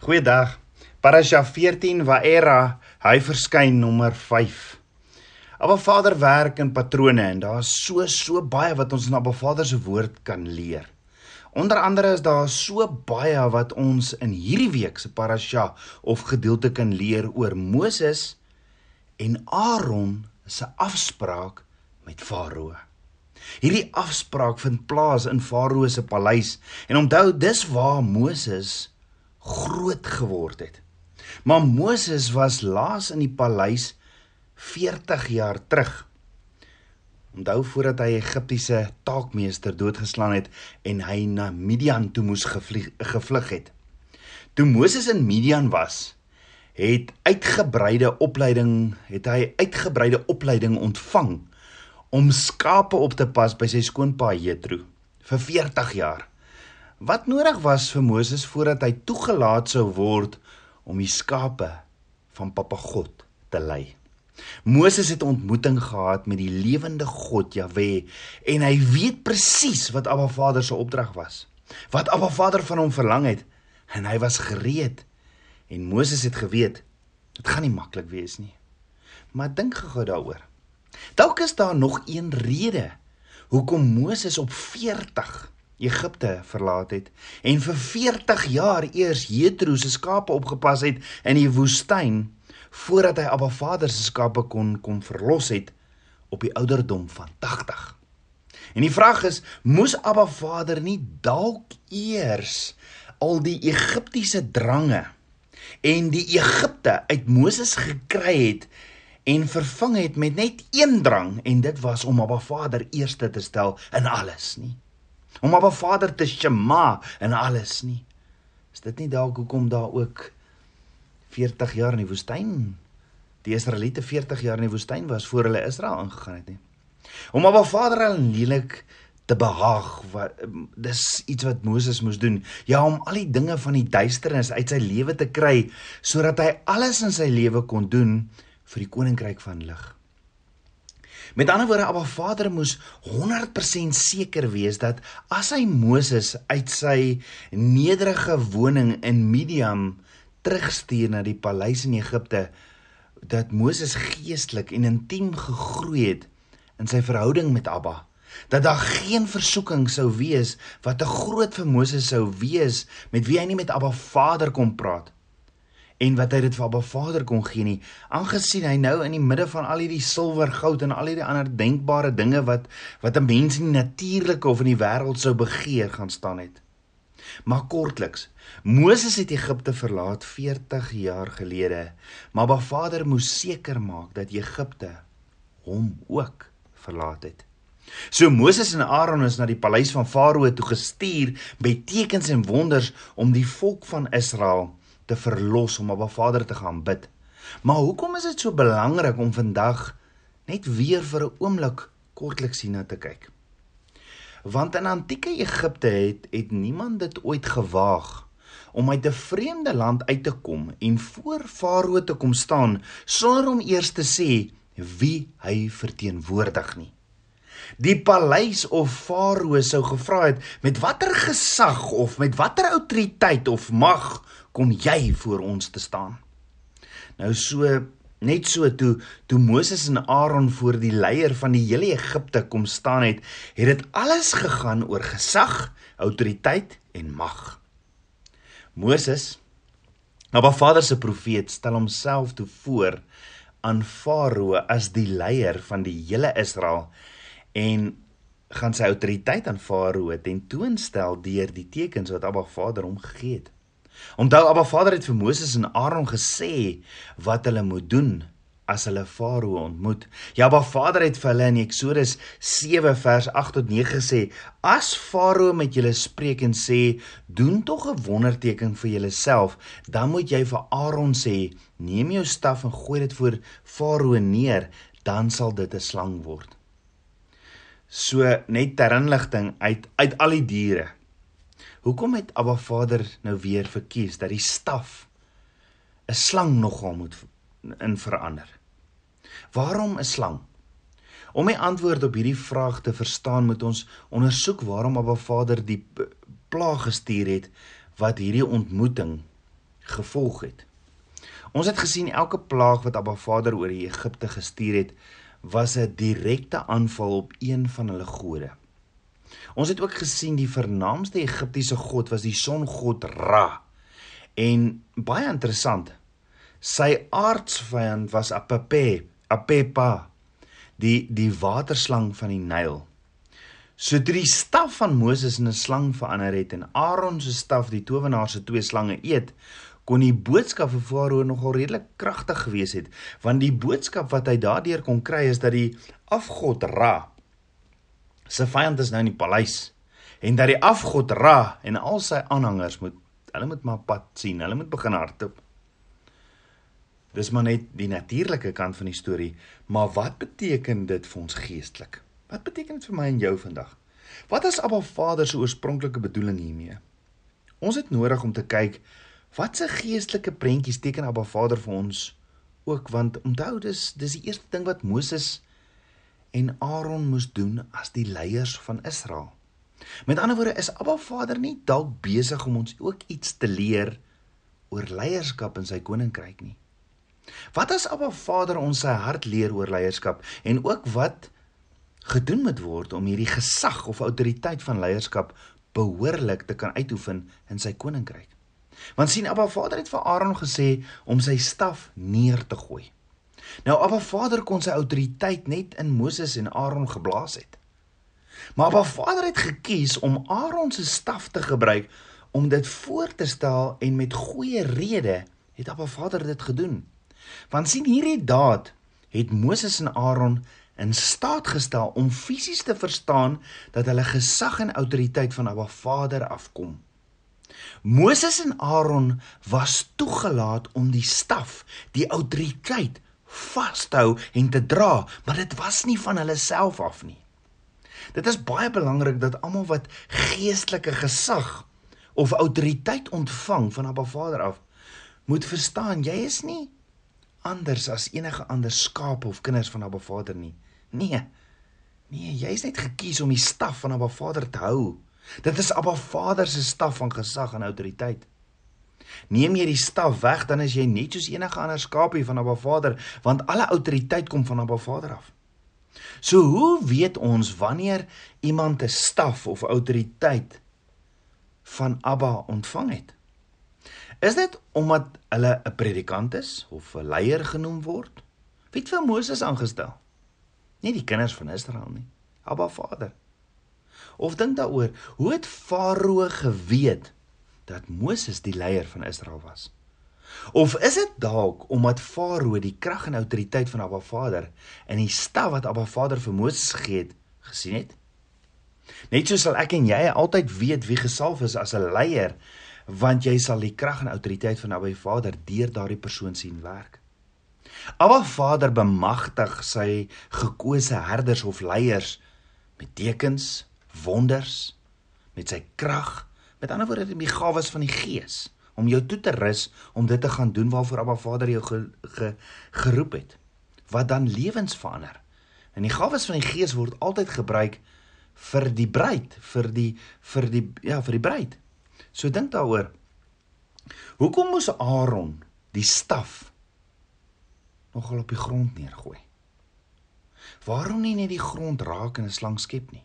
Goeiedag. Parasha 14 Waera, hy verskyn nommer 5. Abba Vader werk in patrone en daar's so so baie wat ons in Abba Vader se woord kan leer. Onder andere is daar so baie wat ons in hierdie week se parasha of gedeelte kan leer oor Moses en Aaron se afspraak met Farao. Hierdie afspraak vind plaas in Farao se paleis en onthou dis waar Moses groot geword het. Maar Moses was laas in die paleis 40 jaar terug. Onthou voordat hy Egiptiese taakmeester doodgeslaan het en hy na Midian toe moes gevlieg, gevlug het. Toe Moses in Midian was, het uitgebreide opleiding, het hy uitgebreide opleiding ontvang om skape op te pas by sy skoonpa Jethro vir 40 jaar. Wat nodig was vir Moses voordat hy toegelaat sou word om die skape van Papa God te lei. Moses het 'n ontmoeting gehad met die lewende God Jahwe en hy weet presies wat Abba Vader se opdrag was. Wat Abba Vader van hom verlang het en hy was gereed. En Moses het geweet dit gaan nie maklik wees nie. Maar dink gou daaroor. Dalk is daar nog een rede hoekom Moses op 40 Egipte verlaat het en vir 40 jaar eers Jethro se skape opgepas het in die woestyn voordat hy Abba Vader se skape kon kom verlos het op die ouderdom van 80. En die vraag is, moes Abba Vader nie dalk eers al die Egiptiese drange en die Egipte uit Moses gekry het en vervang het met net een drang en dit was om Abba Vader eerste te stel in alles nie om Abba Vader te shema en alles nie. Is dit nie dalk hoekom daar ook 40 jaar in die woestyn die Israeliete 40 jaar in die woestyn was voor hulle Israel ingegaan het nie. Om Abba Vader aanlik te behaag wat dis iets wat Moses moes doen. Ja, om al die dinge van die duisternis uit sy lewe te kry sodat hy alles in sy lewe kon doen vir die koninkryk van lig. Met ander woorde, Abba Vader moes 100% seker wees dat as hy Moses uit sy nederige woning in Midian terugstuur na die paleis in Egipte, dat Moses geestelik en intiem gegroei het in sy verhouding met Abba dat daar geen versoeking sou wees wat te groot vir Moses sou wees met wie hy nie met Abba Vader kon praat en wat hy dit vir Abba Vader kon gee nie. Aangesien hy nou in die midde van al hierdie silwer goud en al hierdie ander denkbare dinge wat wat 'n mens in die natuurlike of in die wêreld sou begeer gaan staan het. Maar kortliks Moses het Egipte verlaat 40 jaar gelede maar Abba Vader moes seker maak dat Egipte hom ook verlaat het. So Moses en Aaron is na die paleis van Farao toe gestuur met tekens en wonders om die volk van Israel te verlos om 'n Vader te gaan bid. Maar hoekom is dit so belangrik om vandag net weer vir 'n oomblik kortliks hierna te kyk? Want in antieke Egipte het het niemand dit ooit gewaag om uit 'n vreemde land uit te kom en voor Farao te kom staan sonder om eers te sê wie hy verteenwoordig nie. Die paleis of Farao sou gevra het met watter gesag of met watter autoriteit of mag kom jy voor ons te staan. Nou so net so toe toe Moses en Aaron voor die leier van die hele Egipte kom staan het, het dit alles gegaan oor gesag, autoriteit en mag. Moses, Abba Vader se profeet, stel homself toe voor aan Farao as die leier van die hele Israel en gaan sy autoriteit aan Farao tentoonstel deur die tekens wat Abba Vader hom gegee het. Onthou Abba Vader het vir Moses en Aaron gesê wat hulle moet doen as hulle Farao ontmoet. Ja, Abba Vader het vir hulle in Eksodus 7 vers 8 tot 9 gesê: "As Farao met julle spreek en sê, doen tog 'n wonderteken vir julleself, dan moet jy vir Aaron sê: Neem jou staf en gooi dit voor Farao neer, dan sal dit 'n slang word." So net ter inligting uit uit al die diere Hoekom het Abba Vader nou weer verkies dat die staf 'n slang nogal moet in verander? Waarom 'n slang? Om die antwoord op hierdie vraag te verstaan, moet ons ondersoek waarom Abba Vader die plaag gestuur het wat hierdie ontmoeting gevolg het. Ons het gesien elke plaag wat Abba Vader oor Egipte gestuur het, was 'n direkte aanval op een van hulle gode. Ons het ook gesien die vernaamste Egiptiese god was die songod Ra. En baie interessant, sy aardsvyand was Apepe, Apepa, die die waterslang van die Nyl. So toe die staf van Moses in 'n slang verander het en Aaron se staf die towenaar se twee slange eet, kon die boodskap vir Farao nogal redelik kragtig gewees het, want die boodskap wat hy daardeur kon kry is dat die afgod Ra se vyand is nou in die paleis en dat die afgod Ra en al sy aanhangers moet hulle moet maar pad sien, hulle moet begin hardloop. Dis maar net die natuurlike kant van die storie, maar wat beteken dit vir ons geestelik? Wat beteken dit vir my en jou vandag? Wat is Abba Vader se oorspronklike bedoeling hiermee? Ons het nodig om te kyk Watse geestelike prentjies teken Abba Vader vir ons ook want onthou dis dis die eerste ding wat Moses en Aaron moes doen as die leiers van Israel. Met ander woorde is Abba Vader nie dalk besig om ons ook iets te leer oor leierskap in sy koninkryk nie. Wat as Abba Vader ons sy hart leer oor leierskap en ook wat gedoen moet word om hierdie gesag of autoriteit van leierskap behoorlik te kan uitoefen in sy koninkryk? Want sien Abba Vader het vir Aaron gesê om sy staf neer te gooi. Nou Abba Vader kon sy autoriteit net in Moses en Aaron geblaas het. Maar Abba Vader het gekies om Aaron se staf te gebruik om dit voor te stel en met goeie rede het Abba Vader dit gedoen. Want sien hierdie daad het Moses en Aaron in staat gestel om fisies te verstaan dat hulle gesag en autoriteit van Abba Vader afkom. Moses en Aaron was toegelaat om die staf, die autoriteit vas te hou en te dra, maar dit was nie van hulle self af nie. Dit is baie belangrik dat almal wat geestelike gesag of autoriteit ontvang van Abba Vader af, moet verstaan jy is nie anders as enige ander skaap of kinders van Abba Vader nie. Nee. Nee, jy is net gekies om die staf van Abba Vader te hou. Dit is Abba Vader se staf van gesag en autoriteit. Neem jy die staf weg, dan is jy net soos enige ander skapie van Abba Vader, want alle autoriteit kom van Abba Vader af. So hoe weet ons wanneer iemand 'n staf of autoriteit van Abba ontvang het? Is dit omdat hulle 'n predikant is of 'n leier genoem word? Wie het vir Moses aangestel? Nie die kinders van Israel nie, Abba Vader. Of dink daaroor, hoe het Farao geweet dat Moses die leier van Israel was? Of is dit dalk omdat Farao die krag en autoriteit van Abba Vader en die staf wat Abba Vader vir Moses gegee het, gesien het? Net so sal ek en jy altyd weet wie gesalf is as 'n leier, want jy sal die krag en autoriteit van Abba Vader deur daardie persoon sien werk. Abba Vader bemagtig sy gekose herders of leiers met tekens, wonders met sy krag, met ander woorde die gawes van die Gees om jou toe te rus om dit te gaan doen waarvoor Abba Vader jou ge, ge, geroep het. Wat dan lewens verander. En die gawes van die Gees word altyd gebruik vir die bruid, vir die vir die ja, vir die bruid. So dink daaroor. Hoekom moes Aaron die staf nogal op die grond neergooi? Waarom nie net die grond raak en 'n slang skep nie?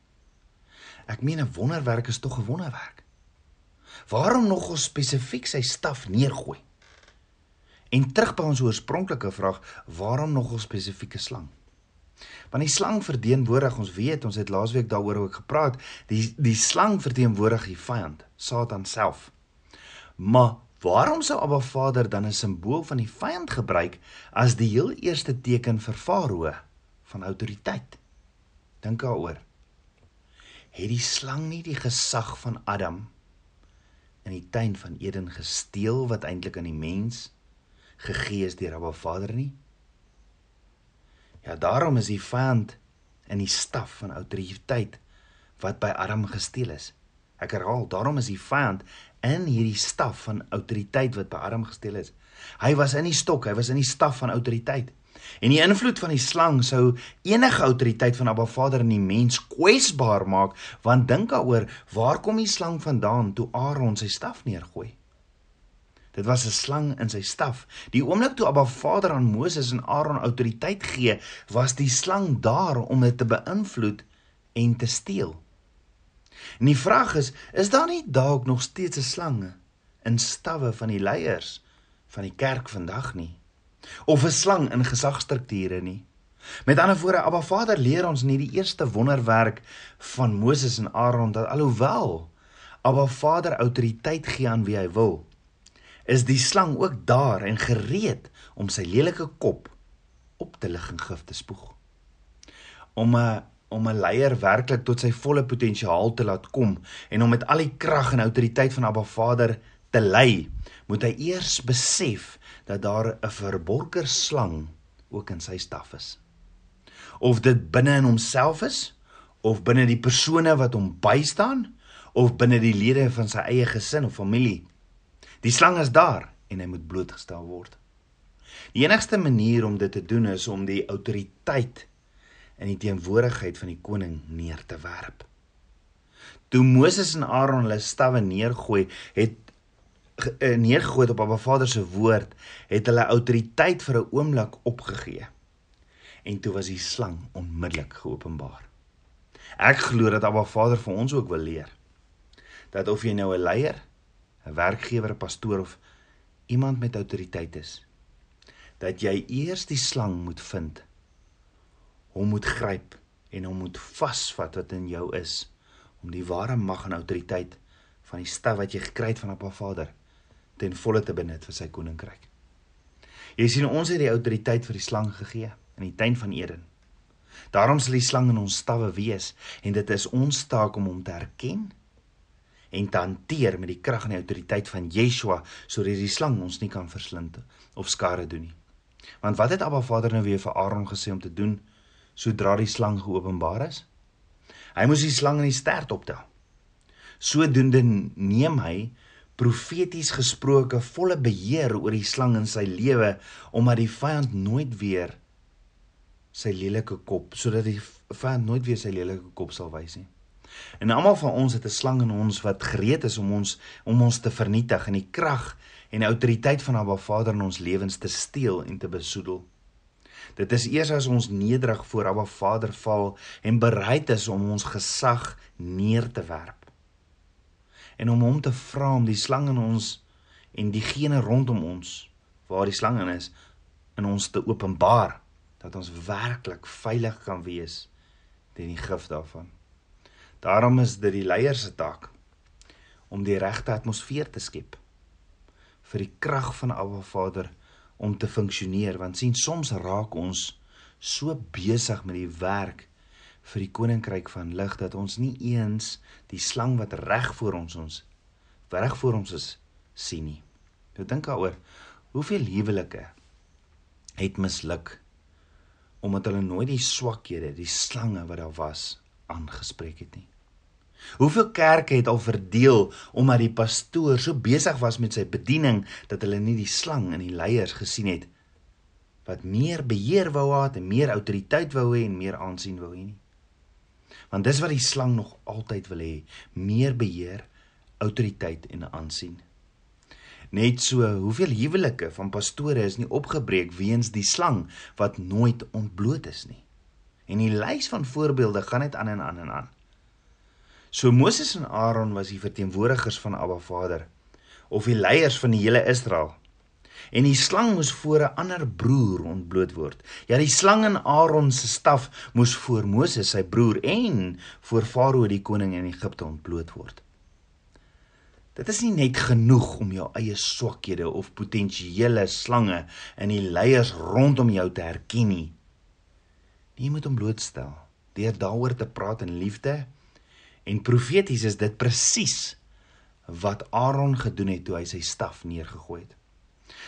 Ek meen 'n wonderwerk is tog 'n wonderwerk. Waarom nogal spesifiek sy staf neergooi? En terug by ons oorspronklike vraag, waarom nogal spesifieke slang? Want die slang verteenwoordig, ons weet, ons het laasweek daaroor ook gepraat, die die slang verteenwoordig die vyand, Satan self. Maar waarom sou Abba Vader dan 'n simbool van die vyand gebruik as die heel eerste teken vir Farao van autoriteit? Dink daaroor het die slang nie die gesag van Adam in die tuin van Eden gesteel wat eintlik aan die mens gegee is deur Abba Vader nie? Ja, daarom is die vyand in die staf van autoriteit wat by Adam gesteel is. Ek herhaal, daarom is die vyand in hierdie staf van autoriteit wat by Adam gesteel is. Hy was in die stok, hy was in die staf van autoriteit. En die invloed van die slang sou enige autoriteit van Abba Vader in die mens kwesbaar maak, want dink daaroor, waar kom die slang vandaan toe Aaron sy staf neergooi? Dit was 'n slang in sy staf. Die oomblik toe Abba Vader aan Moses en Aaron autoriteit gee, was die slang daar om dit te beïnvloed en te steel. En die vraag is, is daar nie dalk nog steeds 'n slange in stawwe van die leiers van die kerk vandag nie? Of 'n slang in gesagstrukture nie? Met ander woorde, Abba Vader leer ons nie die eerste wonderwerk van Moses en Aaron dat alhoewel Abba Vader autoriteit gee aan wie hy wil, is die slang ook daar en gereed om sy lelike kop op te lig en gif te spoeg. Om 'n om 'n leier werklik tot sy volle potensiaal te laat kom en om met al die krag en autoriteit van Abba Vader te lei, moet hy eers besef dat daar 'n verborger slang ook in sy staf is. Of dit binne in homself is of binne die persone wat hom bystaan of binne die lede van sy eie gesin of familie Die slang is daar en hy moet blootgestel word. Die enigste manier om dit te doen is om die autoriteit in die teenwoordigheid van die koning neer te werp. Toe Moses en Aaron hulle stawwe neergooi, het neergegooi op Abba Vader se woord, het hulle autoriteit vir 'n oomblik opgegee. En toe was die slang onmiddellik geopenbaar. Ek glo dat Abba Vader vir ons ook wil leer dat of jy nou 'n leier 'n werkgewer, 'n pastoor of iemand met autoriteit is, dat jy eers die slang moet vind, hom moet gryp en hom moet vasvat wat in jou is om die ware mag en autoriteit van die staf wat jy gekry het van 'n Vader ten volle te benut vir sy koninkryk. Jy sien ons het die autoriteit vir die slang gegee in die tuin van Eden. Daarom sal die slang in ons stawwe wees en dit is ons taak om hom te herken en te hanteer met die krag en die autoriteit van Yeshua sodat die slang ons nie kan verslind of skade doen nie. Want wat het Abba Vader nou weer vir Aaron gesê om te doen sodra die slang geopenbaar is? Hy moes die slang in die stert optel. Sodoende neem hy profeties gesproke volle beheer oor die slang in sy lewe omdat die vyand nooit weer sy lelike kop sodat die vyand nooit weer sy lelike kop sal wys nie. En almal van ons het 'n slang in ons wat gereed is om ons om ons te vernietig en die krag en die autoriteit van Abba Vader in ons lewens te steel en te besoedel. Dit is eers as ons nederig voor Abba Vader val en bereid is om ons gesag neer te werp. En om hom te vra om die slang in ons en diegene rondom ons waar die slang in is in ons te openbaar dat ons werklik veilig kan wees teen die gif daarvan. Daarom is dit die leiers se taak om die regte atmosfeer te skep vir die krag van Abba Vader om te funksioneer want sien soms raak ons so besig met die werk vir die koninkryk van lig dat ons nie eens die slang wat reg voor ons ons reg voor ons is sien nie. Ek dink daaroor hoeveel huwelike het misluk omdat hulle nooit die swakhede, die slange wat daar was aangespreek het nie. Hoeveel kerke het al verdeel omdat die pastoor so besig was met sy bediening dat hulle nie die slang in die leiers gesien het wat meer beheer wou hê meer autoriteit wou hê en meer aansien wou hê nie. Want dis wat die slang nog altyd wil hê, meer beheer, autoriteit en aansien. Net so, hoeveel huwelike van pastore is nie opgebreek weens die slang wat nooit ontbloot is nie. En die lys van voorbeelde gaan net aan en aan en aan. So Moses en Aaron was die verteenwoordigers van Abba Vader of die leiers van die hele Israel. En die slang moes voor 'n ander broer ontbloot word. Ja, die slang in Aaron se staf moes voor Moses, sy broer en voor Farao die koning in Egipte ontbloot word. Dit is nie net genoeg om jou eie swakhede of potensiële slange in die leiers rondom jou te herken nie. Jy moet hom blootstel deur daaroor te praat in liefde En profeties is dit presies wat Aaron gedoen het toe hy sy staf neergegooi het.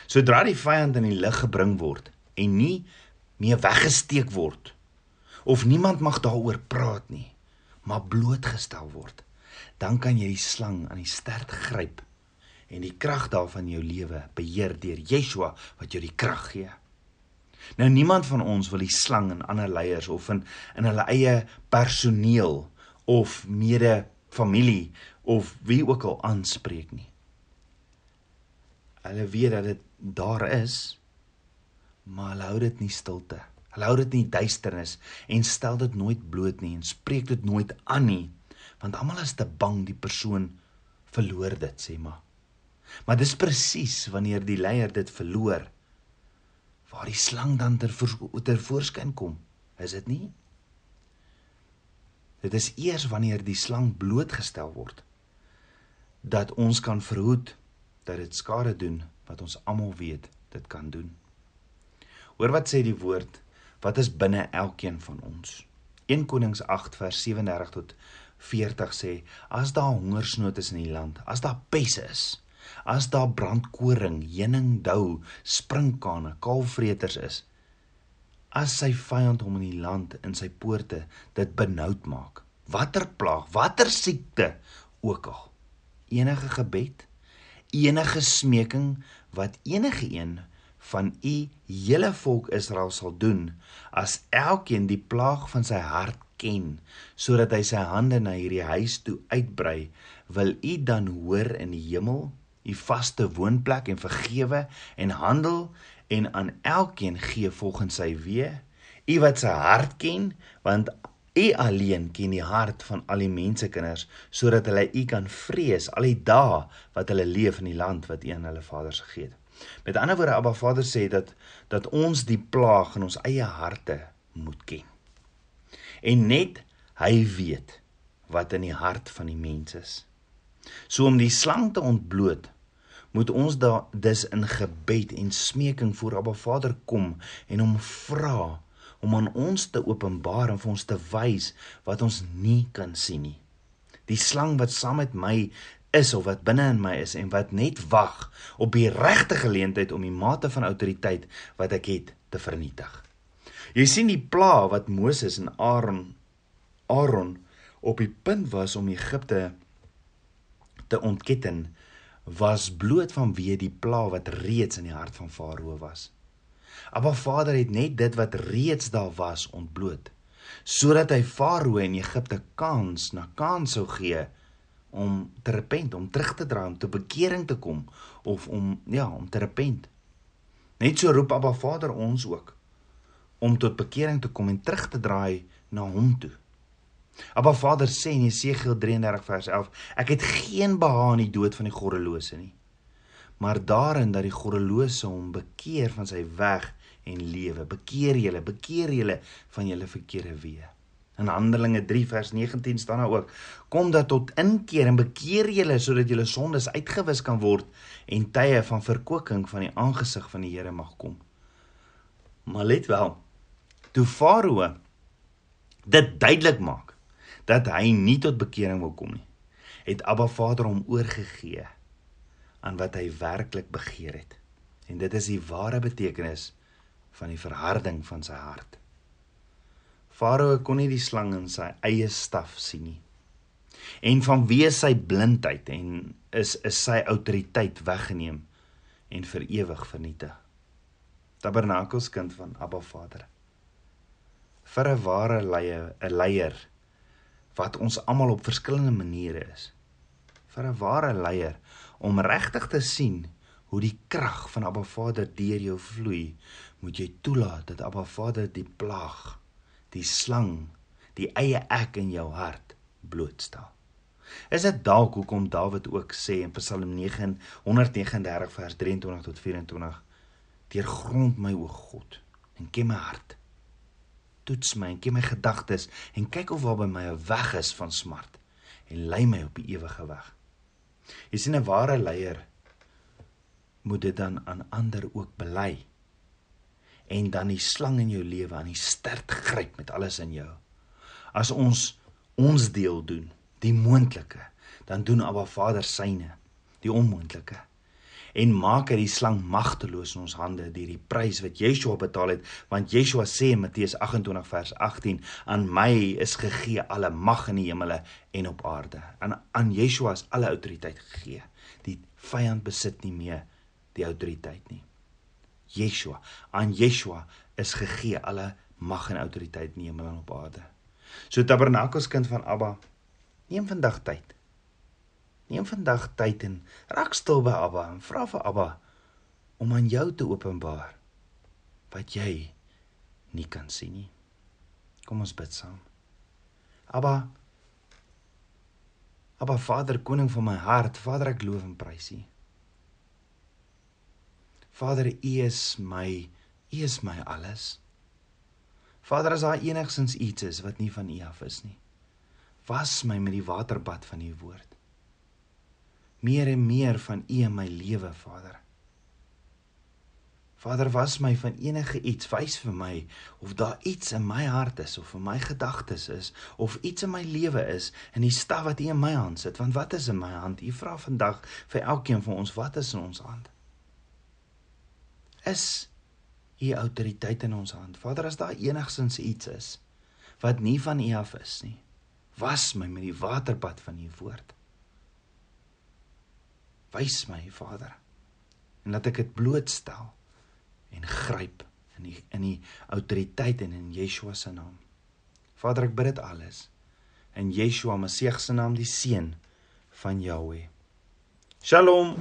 Sodra die vyand in die lig gebring word en nie meer weggesteek word of niemand mag daaroor praat nie, maar blootgestel word, dan kan jy die slang aan die stert gryp en die krag daarvan jou lewe beheer deur Yeshua wat jou die krag gee. Nou niemand van ons wil die slang in ander leiers of in in hulle eie personeel of mede familie of wie ook al aanspreek nie. Hulle weet dat dit daar is, maar hulle hou dit nie stilte. Hulle hou dit nie duisternis en stel dit nooit bloot nie en spreek dit nooit aan nie, want almal is te bang die persoon verloor dit, sê maar. Maar dis presies wanneer die leier dit verloor waar die slang dan ter, ter voorskyn kom. Is dit nie? Dit is eers wanneer die slang blootgestel word dat ons kan verhoed dat dit skade doen wat ons almal weet dit kan doen. Hoor wat sê die woord wat is binne elkeen van ons. 1 Konings 8 vers 37 tot 40 sê as daar hongersnood is in die land, as daar pes is, as daar brandkoring, heuningdou, sprinkane, kalfvreters is, as sy vyand hom in die land in sy poorte dit benoud maak, watter plaag, watter siekte ook al, enige gebed, enige smeking wat enige een van u hele volk Israel sal doen as elkeen die plaag van sy hart ken sodat hy sy hande na hierdie huis toe uitbrei wil u dan hoor in die hemel u vaste woonplek en vergewe en handel en aan elkeen gee volgens sy weë u wat sy hart ken want u alleen ken die hart van al die mensekinders sodat hulle u kan vrees al die dae wat hulle leef in die land wat u aan hulle vaders gegee het Met ander woorde, Abba Vader sê dat dat ons die plaag in ons eie harte moet ken. En net hy weet wat in die hart van die mens is. So om die slang te ontbloot, moet ons da dus in gebed en smeking voor Abba Vader kom en hom vra om aan ons te openbaar en vir ons te wys wat ons nie kan sien nie. Die slang wat saam met my is of wat binne in my is en wat net wag op die regte geleentheid om die mate van autoriteit wat ek het te vernietig. Jy sien die pla wat Moses en Aaron Aaron op die punt was om Egipte te ontketen was bloot vanweë die pla wat reeds in die hart van Farao was. Maar Vader het net dit wat reeds daar was ontbloot sodat hy Farao en Egipte kans na kans sou gee om te repent, om terug te draai, om tot bekering te kom of om ja, om te repent. Net so roep Abba Vader ons ook om tot bekering te kom en terug te draai na hom toe. Abba Vader sê in Jesegiel 33 vers 11: Ek het geen behaag in die dood van die goddelose nie, maar daarin dat die goddelose hom bekeer van sy weg en lewe. Bekeer julle, bekeer julle van julle verkeerde weë. In Handelinge 3 vers 19 staan daar ook: Kom dat tot inkeer en bekeer julle sodat julle sondes uitgewis kan word en tye van verkoeking van die aangesig van die Here mag kom. Maar let wel, toe Farao dit duidelik maak dat hy nie tot bekering wil kom nie, het Abba Vader hom oorgegee aan wat hy werklik begeer het. En dit is die ware betekenis van die verharding van sy hart. Farao kon nie die slang in sy eie staf sien nie. En vanweë sy blindheid en is is sy autoriteit weggeneem en vir ewig vernietig. Tabernakels kind van Abba Vader. Vir 'n ware leier, 'n leier wat ons almal op verskillende maniere is. Vir 'n ware leier om regtig te sien hoe die krag van Abba Vader deur jou vloei, moet jy toelaat dat Abba Vader die plaag die slang, die eie ek in jou hart blootstel. Is dit dalk hoekom Dawid ook sê in Psalm 9 139 vers 23 tot 24: Deurgrond my o God en ken my hart. Toets my en ken my gedagtes en kyk of daar by my 'n weg is van smart en lei my op die ewige weg. Jy sien 'n ware leier moet dit dan aan ander ook bely en dan die slang in jou lewe aan die stert gryp met alles in jou. As ons ons deel doen, die moontlike, dan doen Abba Vader syne, die onmoontlike. En maak hy die slang magteloos in ons hande deur die prys wat Yeshua betaal het, want Yeshua sê in Matteus 28 vers 18, aan my is gegee alle mag in die hemele en op aarde. En aan Yeshua is alle autoriteit gegee. Die vyand besit nie meer die autoriteit nie. Yeshua. Aan Yeshua is gegee alle mag en autoriteit in die hemel en op aarde. So Tabernakels kind van Abba, neem vandag tyd. Neem vandag tyd en raak stil by Abba en vra vir Abba om aan jou te openbaar wat jy nie kan sien nie. Kom ons bid saam. Abba Abba Vader, koning van my hart, Vader ek loof en prys U. Vader, U is my, U is my alles. Vader, as daar enigsins iets is wat nie van U af is nie, was my met die waterbad van U woord. Meer en meer van U in my lewe, Vader. Vader, was my van enige iets, wys vir my of daar iets in my hart is of in my gedagtes is of iets in my lewe is in die staf wat U in my hand sit, want wat is in my hand? U vra vandag vir elkeen van ons, wat is in ons hand? Is U autoriteit in ons hand? Vader, as daar enigsins iets is wat nie van U af is nie, was my met die waterbad van U woord. Wys my, Vader, en laat ek dit blootstel en gryp in die in die autoriteit en in Yeshua se naam. Vader, ek bid dit alles in Yeshua Messie se naam, die seun van Jahweh. Shalom.